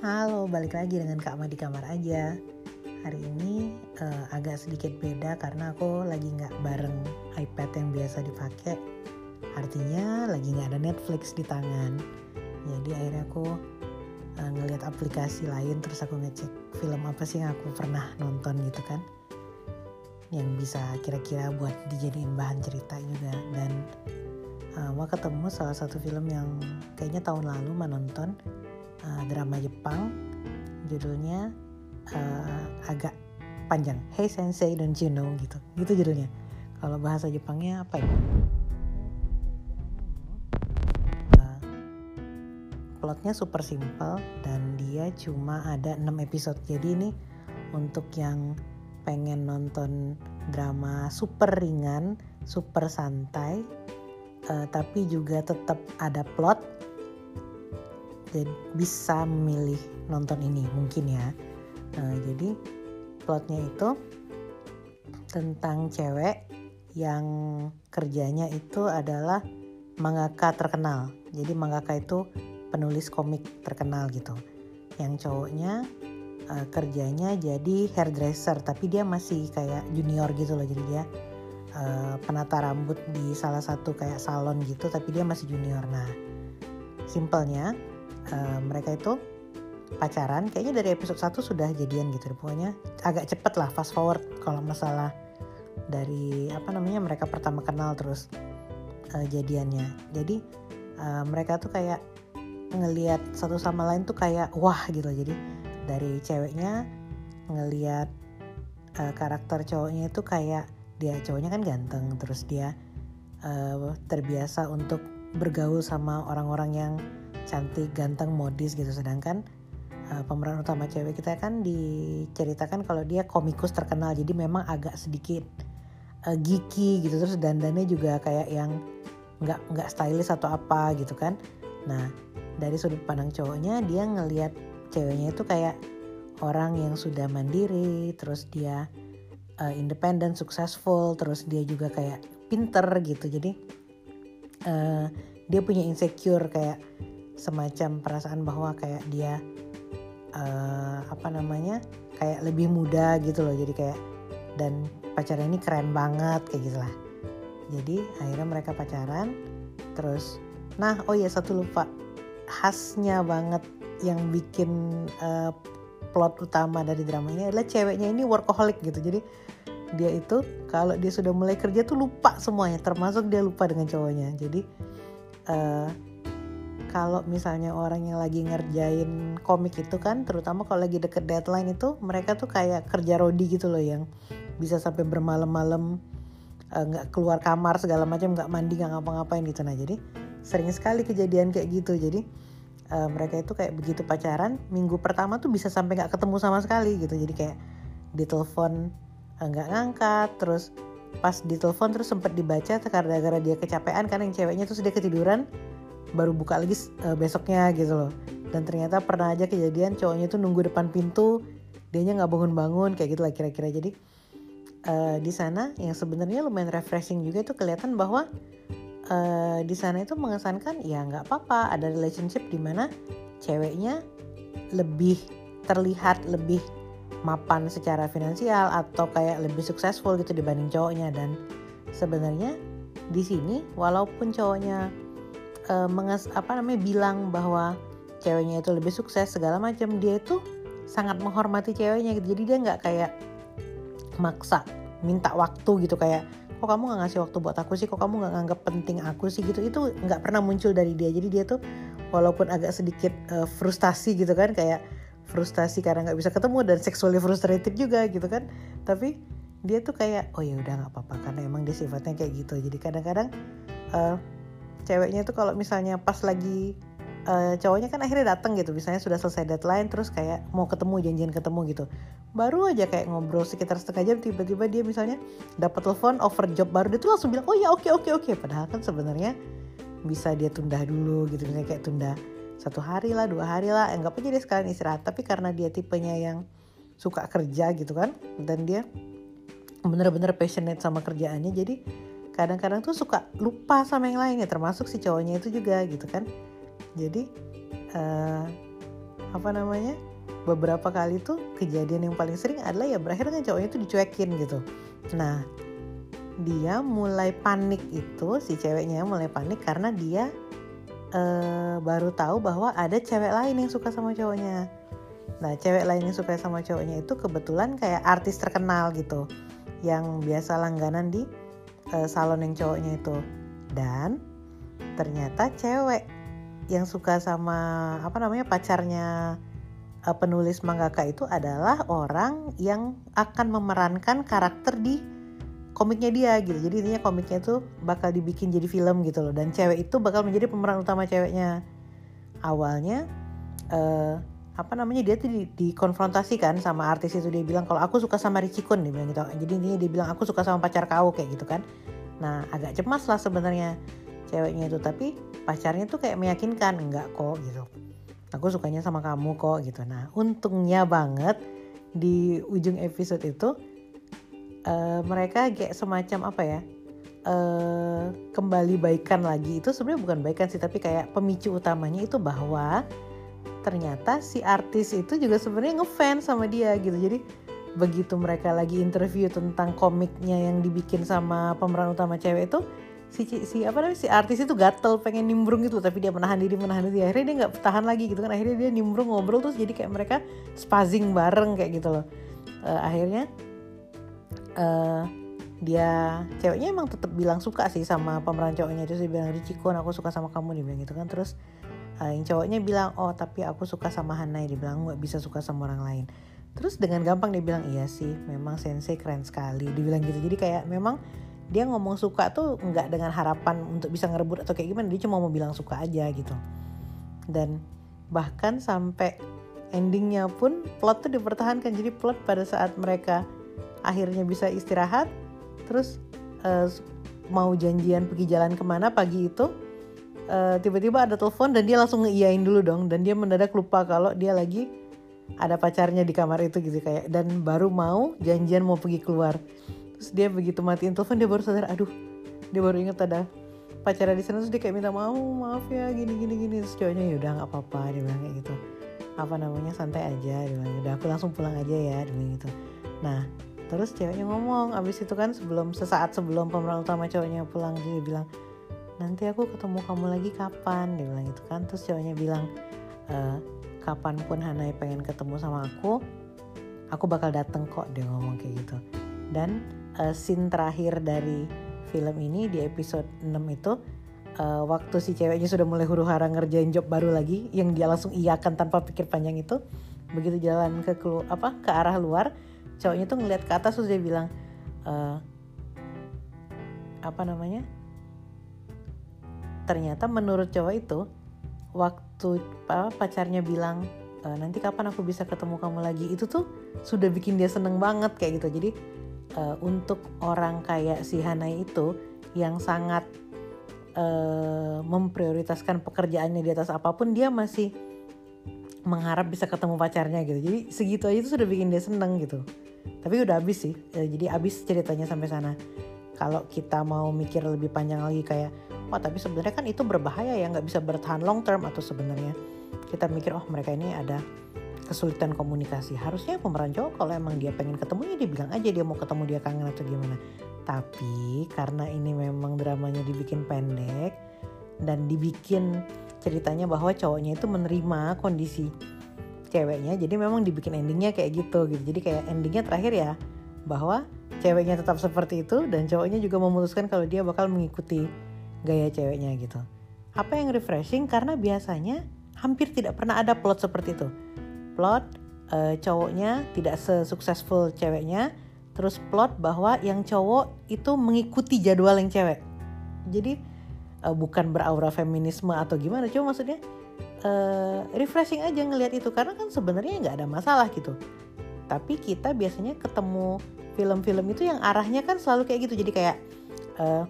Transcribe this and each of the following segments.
Halo, balik lagi dengan Kak Ma di kamar aja. Hari ini uh, agak sedikit beda karena aku lagi nggak bareng iPad yang biasa dipakai. Artinya lagi nggak ada Netflix di tangan. Jadi akhirnya aku uh, ngelihat aplikasi lain terus aku ngecek film apa sih yang aku pernah nonton gitu kan. Yang bisa kira-kira buat dijadiin bahan cerita juga dan uh, mau ketemu salah satu film yang kayaknya tahun lalu menonton uh, drama Jepang judulnya uh, agak panjang. Hey Sensei Don't You Know gitu. Gitu judulnya. Kalau bahasa Jepangnya apa ya? Uh, plotnya super simple dan dia cuma ada 6 episode. Jadi ini untuk yang pengen nonton drama super ringan super santai uh, tapi juga tetap ada plot jadi bisa memilih nonton ini mungkin ya. Nah, jadi plotnya itu tentang cewek yang kerjanya itu adalah mangaka terkenal. Jadi mangaka itu penulis komik terkenal gitu. Yang cowoknya uh, kerjanya jadi hairdresser tapi dia masih kayak junior gitu loh. Jadi dia uh, penata rambut di salah satu kayak salon gitu tapi dia masih junior. Nah simpelnya uh, mereka itu pacaran kayaknya dari episode 1 sudah jadian gitu pokoknya agak cepet lah fast forward kalau masalah dari apa namanya mereka pertama kenal terus uh, jadiannya. Jadi uh, mereka tuh kayak ngelihat satu sama lain tuh kayak wah gitu. Jadi dari ceweknya ngelihat uh, karakter cowoknya itu kayak dia cowoknya kan ganteng terus dia uh, terbiasa untuk bergaul sama orang-orang yang cantik, ganteng, modis gitu. Sedangkan uh, pemeran utama cewek kita kan diceritakan kalau dia komikus terkenal, jadi memang agak sedikit uh, geeky gitu. Terus dandannya juga kayak yang nggak nggak stylish atau apa gitu kan. Nah dari sudut pandang cowoknya dia ngelihat ceweknya itu kayak orang yang sudah mandiri, terus dia uh, independen, successful, terus dia juga kayak pinter gitu. Jadi uh, dia punya insecure kayak semacam perasaan bahwa kayak dia uh, apa namanya kayak lebih muda gitu loh. Jadi kayak dan pacarnya ini keren banget kayak gitulah jadi akhirnya mereka pacaran terus nah oh ya satu lupa. Khasnya banget yang bikin uh, plot utama dari drama ini adalah ceweknya ini workaholic gitu. Jadi dia itu kalau dia sudah mulai kerja tuh lupa semuanya termasuk dia lupa dengan cowoknya. Jadi uh, kalau misalnya orang yang lagi ngerjain komik itu kan terutama kalau lagi deket deadline itu mereka tuh kayak kerja rodi gitu loh yang bisa sampai bermalam-malam eh, nggak uh, keluar kamar segala macam nggak mandi nggak ngapa-ngapain gitu. Nah jadi sering sekali kejadian kayak gitu. Jadi uh, mereka itu kayak begitu pacaran minggu pertama tuh bisa sampai nggak ketemu sama sekali gitu. Jadi kayak ditelepon eh, nggak uh, ngangkat terus pas ditelepon terus sempat dibaca karena gara-gara dia kecapean kan yang ceweknya tuh sudah ketiduran baru buka lagi uh, besoknya gitu loh. Dan ternyata pernah aja kejadian cowoknya tuh nunggu depan pintu dianya nggak bangun-bangun kayak gitu lah kira-kira. Jadi uh, di sana yang sebenarnya lumayan refreshing juga itu kelihatan bahwa uh, di sana itu mengesankan ya nggak apa-apa ada relationship di mana ceweknya lebih terlihat lebih mapan secara finansial atau kayak lebih successful gitu dibanding cowoknya. Dan sebenarnya di sini walaupun cowoknya uh, menges apa namanya bilang bahwa ceweknya itu lebih sukses segala macam dia itu sangat menghormati ceweknya gitu. Jadi dia nggak kayak maksa minta waktu gitu kayak kok kamu nggak ngasih waktu buat aku sih? Kok kamu nggak nganggap penting aku sih? Gitu. Itu nggak pernah muncul dari dia. Jadi dia tuh walaupun agak sedikit uh, frustasi gitu kan kayak frustasi karena nggak bisa ketemu dan sexually frustrated juga gitu kan. Tapi dia tuh kayak oh ya udah nggak apa-apa karena emang dia sifatnya kayak gitu. Jadi kadang-kadang uh, ceweknya itu kalau misalnya pas lagi uh, cowoknya kan akhirnya datang gitu. Misalnya sudah selesai deadline terus kayak mau ketemu janjian ketemu gitu. Baru aja kayak ngobrol sekitar setengah jam tiba-tiba dia misalnya dapat telepon offer job baru dia tuh langsung bilang oh ya oke oke oke. Padahal kan sebenarnya bisa dia tunda dulu gitu. Misalnya kayak tunda satu hari lah dua hari lah. Enggak aja dia sekalian istirahat. Tapi karena dia tipenya yang suka kerja gitu kan dan dia bener-bener passionate sama kerjaannya jadi kadang-kadang tuh suka lupa sama yang lainnya termasuk si cowoknya itu juga gitu kan. Jadi uh, apa namanya beberapa kali tuh kejadian yang paling sering adalah ya berakhir dengan cowoknya tuh dicuekin gitu. Nah dia mulai panik itu si ceweknya mulai panik karena dia uh, baru tahu bahwa ada cewek lain yang suka sama cowoknya. Nah cewek lain yang suka sama cowoknya itu kebetulan kayak artis terkenal gitu yang biasa langganan di uh, salon yang cowoknya itu dan ternyata cewek yang suka sama apa namanya pacarnya uh, penulis mangaka itu adalah orang yang akan memerankan karakter di komiknya dia gitu. Jadi intinya komiknya tuh bakal dibikin jadi film gitu loh. Dan cewek itu bakal menjadi pemeran utama ceweknya. Awalnya uh, apa namanya dia tuh di, dikonfrontasikan sama artis itu. Dia bilang kalau aku suka sama Richie Kun dia bilang gitu. Jadi intinya dia bilang aku suka sama pacar kau kayak gitu kan. Nah agak cemas lah sebenarnya ceweknya itu. Tapi pacarnya tuh kayak meyakinkan enggak kok gitu. Aku sukanya sama kamu kok gitu. Nah untungnya banget di ujung episode itu uh, mereka kayak semacam apa ya uh, kembali baikan lagi. Itu sebenarnya bukan baikan sih tapi kayak pemicu utamanya itu bahwa ternyata si artis itu juga sebenarnya ngefans sama dia gitu. Jadi begitu mereka lagi interview tentang komiknya yang dibikin sama pemeran utama cewek itu si si apa namanya si artis itu gatel pengen nimbrung gitu tapi dia menahan diri menahan diri. Akhirnya dia nggak tahan lagi gitu kan. Akhirnya dia nimbrung ngobrol terus jadi kayak mereka spazing bareng kayak gitu loh. Uh, akhirnya uh, dia ceweknya emang tetap bilang suka sih sama pemeran cowoknya. Itu dia bilang Richiko aku suka sama kamu dia bilang gitu kan. Terus uh, yang cowoknya bilang oh tapi aku suka sama Hanai. Dia bilang nggak bisa suka sama orang lain. Terus dengan gampang dia bilang iya sih memang sensei keren sekali. Dia bilang gitu. Jadi kayak memang dia ngomong suka tuh nggak dengan harapan untuk bisa ngerebut atau kayak gimana. Dia cuma mau bilang suka aja gitu. Dan bahkan sampai endingnya pun plot tuh dipertahankan. Jadi plot pada saat mereka akhirnya bisa istirahat terus uh, mau janjian pergi jalan ke mana pagi itu uh, tiba-tiba ada telepon dan dia langsung ngeiyain dulu dong. Dan dia mendadak lupa kalau dia lagi ada pacarnya di kamar itu gitu kayak. Dan baru mau janjian mau pergi keluar. Terus dia begitu matiin telepon dia baru sadar aduh dia baru inget ada pacarnya di sana. Terus dia kayak minta mau maaf ya gini gini gini. Terus cowoknya ya udah nggak apa-apa dia bilang kayak gitu. Apa namanya santai aja dia bilang. Udah aku langsung pulang aja ya dia bilang gitu. Nah terus ceweknya ngomong abis itu kan sebelum sesaat sebelum pemeran utama cowoknya pulang dia bilang nanti aku ketemu kamu lagi kapan? Dia bilang gitu kan. Terus cowoknya bilang e, kapan pun Hanai pengen ketemu sama aku aku bakal dateng kok dia ngomong kayak gitu. Dan uh, scene terakhir dari film ini di episode 6 itu uh, waktu si ceweknya sudah mulai huru hara ngerjain job baru lagi yang dia langsung iakan tanpa pikir panjang itu begitu jalan ke kelu apa ke arah luar cowoknya tuh ngeliat ke atas terus dia bilang uh, apa namanya ternyata menurut cowok itu waktu pacarnya bilang e, nanti kapan aku bisa ketemu kamu lagi? Itu tuh sudah bikin dia seneng banget kayak gitu. Jadi uh, untuk orang kayak si Hanai itu yang sangat uh, memprioritaskan pekerjaannya di atas apa pun dia masih mengharap bisa ketemu pacarnya gitu. Jadi segitu aja itu sudah bikin dia seneng gitu. Tapi udah habis sih uh, jadi habis ceritanya sampai sana. Kalau kita mau mikir lebih panjang lagi kayak wah tapi sebenarnya kan itu berbahaya ya nggak bisa bertahan long term atau sebenarnya kita mikir oh mereka ini ada kesulitan komunikasi. Harusnya pemeran cowok kalau emang dia pengen ketemu ya dia bilang aja dia mau ketemu dia kangen atau gimana. Tapi karena ini memang dramanya dibikin pendek dan dibikin ceritanya bahwa cowoknya itu menerima kondisi ceweknya jadi memang dibikin endingnya kayak gitu gitu jadi kayak endingnya terakhir ya bahwa ceweknya tetap seperti itu dan cowoknya juga memutuskan kalau dia bakal mengikuti gaya ceweknya gitu. Apa yang refreshing? Karena biasanya hampir tidak pernah ada plot seperti itu. Plot uh, cowoknya tidak sesuksesful ceweknya terus plot bahwa yang cowok itu mengikuti jadwal yang cewek. Jadi uh, bukan beraura feminisme atau gimana cuma maksudnya uh, refreshing aja ngelihat itu. Karena kan sebenarnya nggak ada masalah gitu. Tapi kita biasanya ketemu film-film itu yang arahnya kan selalu kayak gitu. Jadi kayak uh,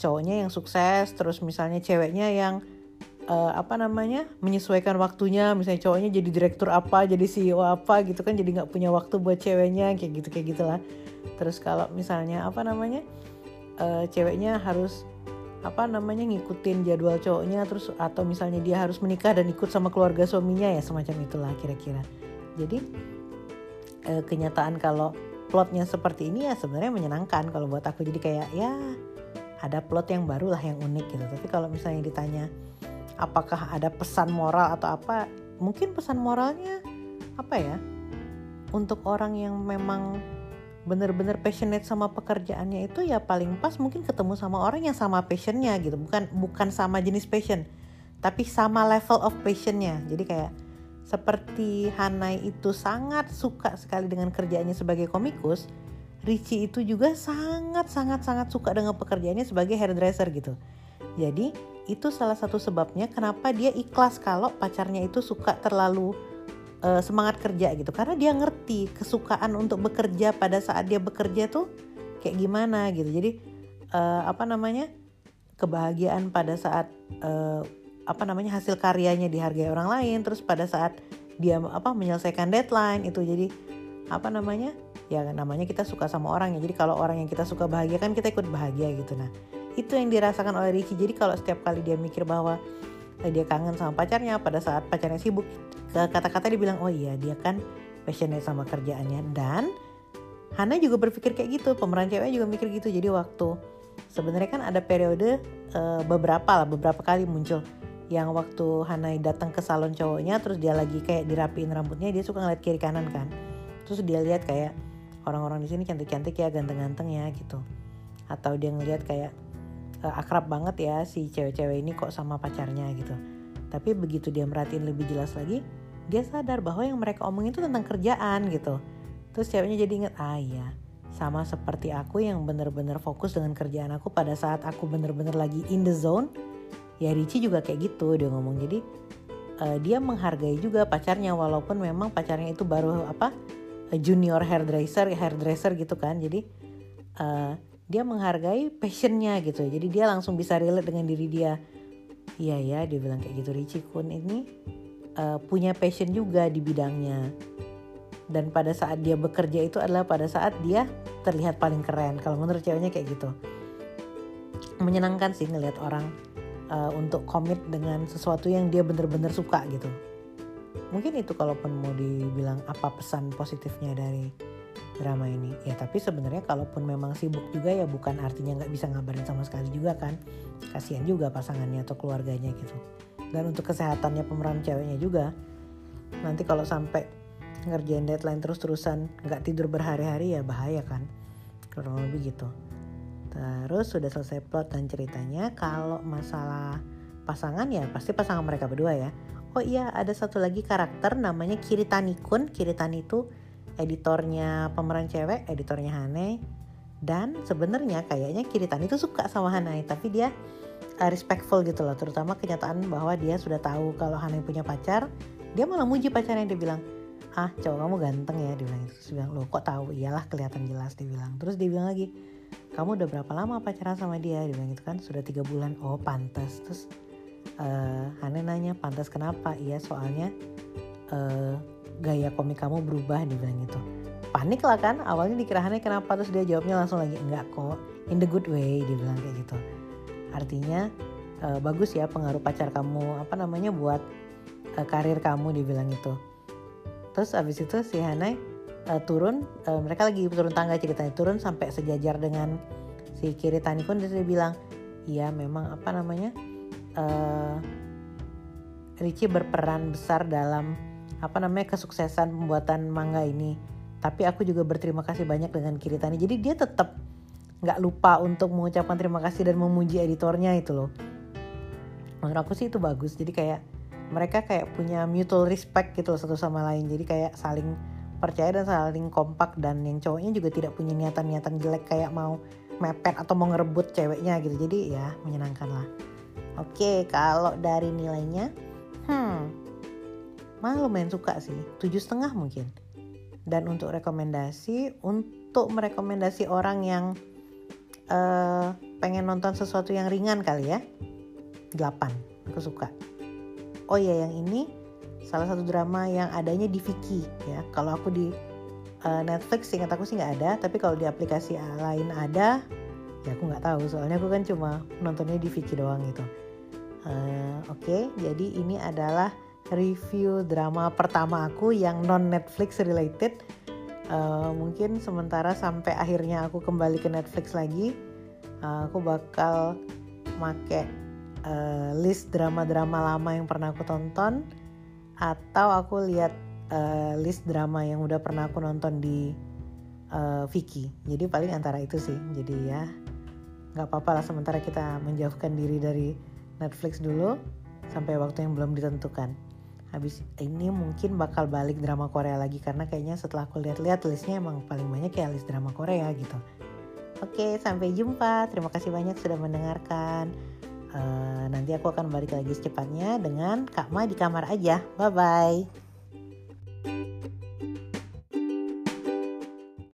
cowoknya yang sukses terus misalnya ceweknya yang uh, apa namanya menyesuaikan waktunya misalnya cowoknya jadi direktur apa jadi CEO apa gitu kan jadi nggak punya waktu buat ceweknya kayak gitu kayak gitulah terus kalau misalnya apa namanya uh, ceweknya harus apa namanya ngikutin jadwal cowoknya terus atau misalnya dia harus menikah dan ikut sama keluarga suaminya ya semacam itulah kira-kira. Jadi eh, kenyataan kalau plotnya seperti ini ya sebenarnya menyenangkan kalau buat aku. Jadi kayak ya ada plot yang baru lah yang unik gitu. Tapi kalau misalnya ditanya apakah ada pesan moral atau apa mungkin pesan moralnya apa ya? Untuk orang yang memang bener-bener passionate sama pekerjaannya itu ya paling pas mungkin ketemu sama orang yang sama passionnya gitu. Bukan bukan sama jenis passion tapi sama level of passionnya. Jadi kayak seperti Hanai itu sangat suka sekali dengan kerjaannya sebagai komikus Richie itu juga sangat sangat sangat suka dengan pekerjaannya sebagai hairdresser gitu. Jadi itu salah satu sebabnya kenapa dia ikhlas kalau pacarnya itu suka terlalu uh, semangat kerja gitu. Karena dia ngerti kesukaan untuk bekerja pada saat dia bekerja tuh kayak gimana gitu. Jadi uh, apa namanya kebahagiaan pada saat uh, apa namanya hasil karyanya dihargai orang lain terus pada saat dia apa menyelesaikan deadline itu. Jadi apa namanya ya namanya kita suka sama orang ya. Jadi kalau orang yang kita suka bahagia kan kita ikut bahagia gitu. Nah itu yang dirasakan oleh Ricky. Jadi kalau setiap kali dia mikir bahwa dia kangen sama pacarnya pada saat pacarnya sibuk kata-kata dia bilang oh iya dia kan passionate sama kerjaannya. Dan Hana juga berpikir kayak gitu pemeran cewek juga mikir gitu. Jadi waktu sebenarnya kan ada periode uh, beberapa lah beberapa kali muncul yang waktu Hana datang ke salon cowoknya terus dia lagi kayak dirapiin rambutnya dia suka ngeliat kiri kanan kan. Terus dia lihat kayak orang-orang di sini cantik-cantik ya ganteng-ganteng ya gitu atau dia ngeliat kayak uh, akrab banget ya si cewek-cewek ini kok sama pacarnya gitu. Tapi begitu dia merhatiin lebih jelas lagi, dia sadar bahwa yang mereka omongin itu tentang kerjaan gitu. Terus ceweknya jadi inget, ah iya, sama seperti aku yang bener-bener fokus dengan kerjaan aku pada saat aku bener-bener lagi in the zone. Ya Ricci juga kayak gitu dia ngomong. Jadi uh, dia menghargai juga pacarnya walaupun memang pacarnya itu baru apa junior hairdresser, hairdresser gitu kan. Jadi uh, dia menghargai passionnya gitu. Jadi dia langsung bisa relate dengan diri dia. Iya ya dia bilang kayak gitu. Richie Kun ini uh, punya passion juga di bidangnya. Dan pada saat dia bekerja itu adalah pada saat dia terlihat paling keren. Kalau menurut ceweknya kayak gitu. Menyenangkan sih ngelihat orang uh, untuk komit dengan sesuatu yang dia bener-bener suka gitu mungkin itu kalaupun mau dibilang apa pesan positifnya dari drama ini. Ya tapi sebenarnya kalaupun memang sibuk juga ya bukan artinya nggak bisa ngabarin sama sekali juga kan. Kasihan juga pasangannya atau keluarganya gitu. Dan untuk kesehatannya pemeran ceweknya juga nanti kalau sampai ngerjain deadline terus-terusan nggak tidur berhari-hari ya bahaya kan. Kurang lebih gitu. Terus sudah selesai plot dan ceritanya kalau masalah pasangan ya pasti pasangan mereka berdua ya oh iya ada satu lagi karakter namanya Kiritani Kun Kiritani itu editornya pemeran cewek, editornya Hane. Dan sebenarnya kayaknya Kiritan itu suka sama Hane, tapi dia uh, respectful gitu loh, terutama kenyataan bahwa dia sudah tahu kalau Hane punya pacar. Dia malah muji pacarnya. Dia bilang, ah cowok kamu ganteng ya dia bilang terus dia bilang lo kok tahu? Iyalah kelihatan jelas dia bilang. Terus dia bilang lagi kamu udah berapa lama pacaran sama dia? Dia bilang itu kan sudah tiga bulan. Oh pantas terus uh, nanya pantas kenapa? Iya soalnya uh, gaya komik kamu berubah dibilang gitu. Panik lah kan awalnya dikira Hane kenapa terus dia jawabnya langsung lagi enggak kok in the good way dibilang kayak gitu. Artinya uh, bagus ya pengaruh pacar kamu apa namanya buat uh, karir kamu dibilang itu terus abis itu si Hane uh, turun uh, mereka lagi turun tangga ceritanya turun sampai sejajar dengan si Kiri Tanikun terus dia bilang iya memang apa namanya uh, Richie berperan besar dalam apa namanya kesuksesan pembuatan manga ini. Tapi aku juga berterima kasih banyak dengan Kiritani. Jadi dia tetap nggak lupa untuk mengucapkan terima kasih dan memuji editornya itu loh. Menurut aku sih itu bagus. Jadi kayak mereka kayak punya mutual respect gitu loh satu sama lain. Jadi kayak saling percaya dan saling kompak dan yang cowoknya juga tidak punya niatan-niatan jelek kayak mau mepet atau mau ngerebut ceweknya gitu. Jadi ya menyenangkan lah. Oke, kalau dari nilainya, hmm, malah lumayan suka sih. Tujuh setengah mungkin. Dan untuk rekomendasi untuk merekomendasi orang yang uh, pengen nonton sesuatu yang ringan kali ya 8 aku suka. Oh ya yang ini salah satu drama yang adanya di Viki ya. Kalau aku di uh, Netflix ingat aku sih nggak ada. Tapi kalau di aplikasi lain ada ya aku nggak tahu soalnya aku kan cuma nontonnya di Viki doang gitu uh, oke okay, jadi ini adalah review drama pertama aku yang non Netflix related uh, mungkin sementara sampai akhirnya aku kembali ke Netflix lagi uh, aku bakal make uh, list drama-drama lama yang pernah aku tonton atau aku lihat uh, list drama yang udah pernah aku nonton di uh, Viki. Jadi paling antara itu sih. Jadi ya nggak apa-apa lah sementara kita menjauhkan diri dari Netflix dulu sampai waktu yang belum ditentukan. Habis ini mungkin bakal balik drama Korea lagi karena kayaknya setelah aku lihat-lihat listnya emang paling banyak ya list drama Korea gitu. Oke, sampai jumpa. Terima kasih banyak sudah mendengarkan. Uh, nanti aku akan balik lagi secepatnya dengan Kak Ma di kamar aja. Bye bye.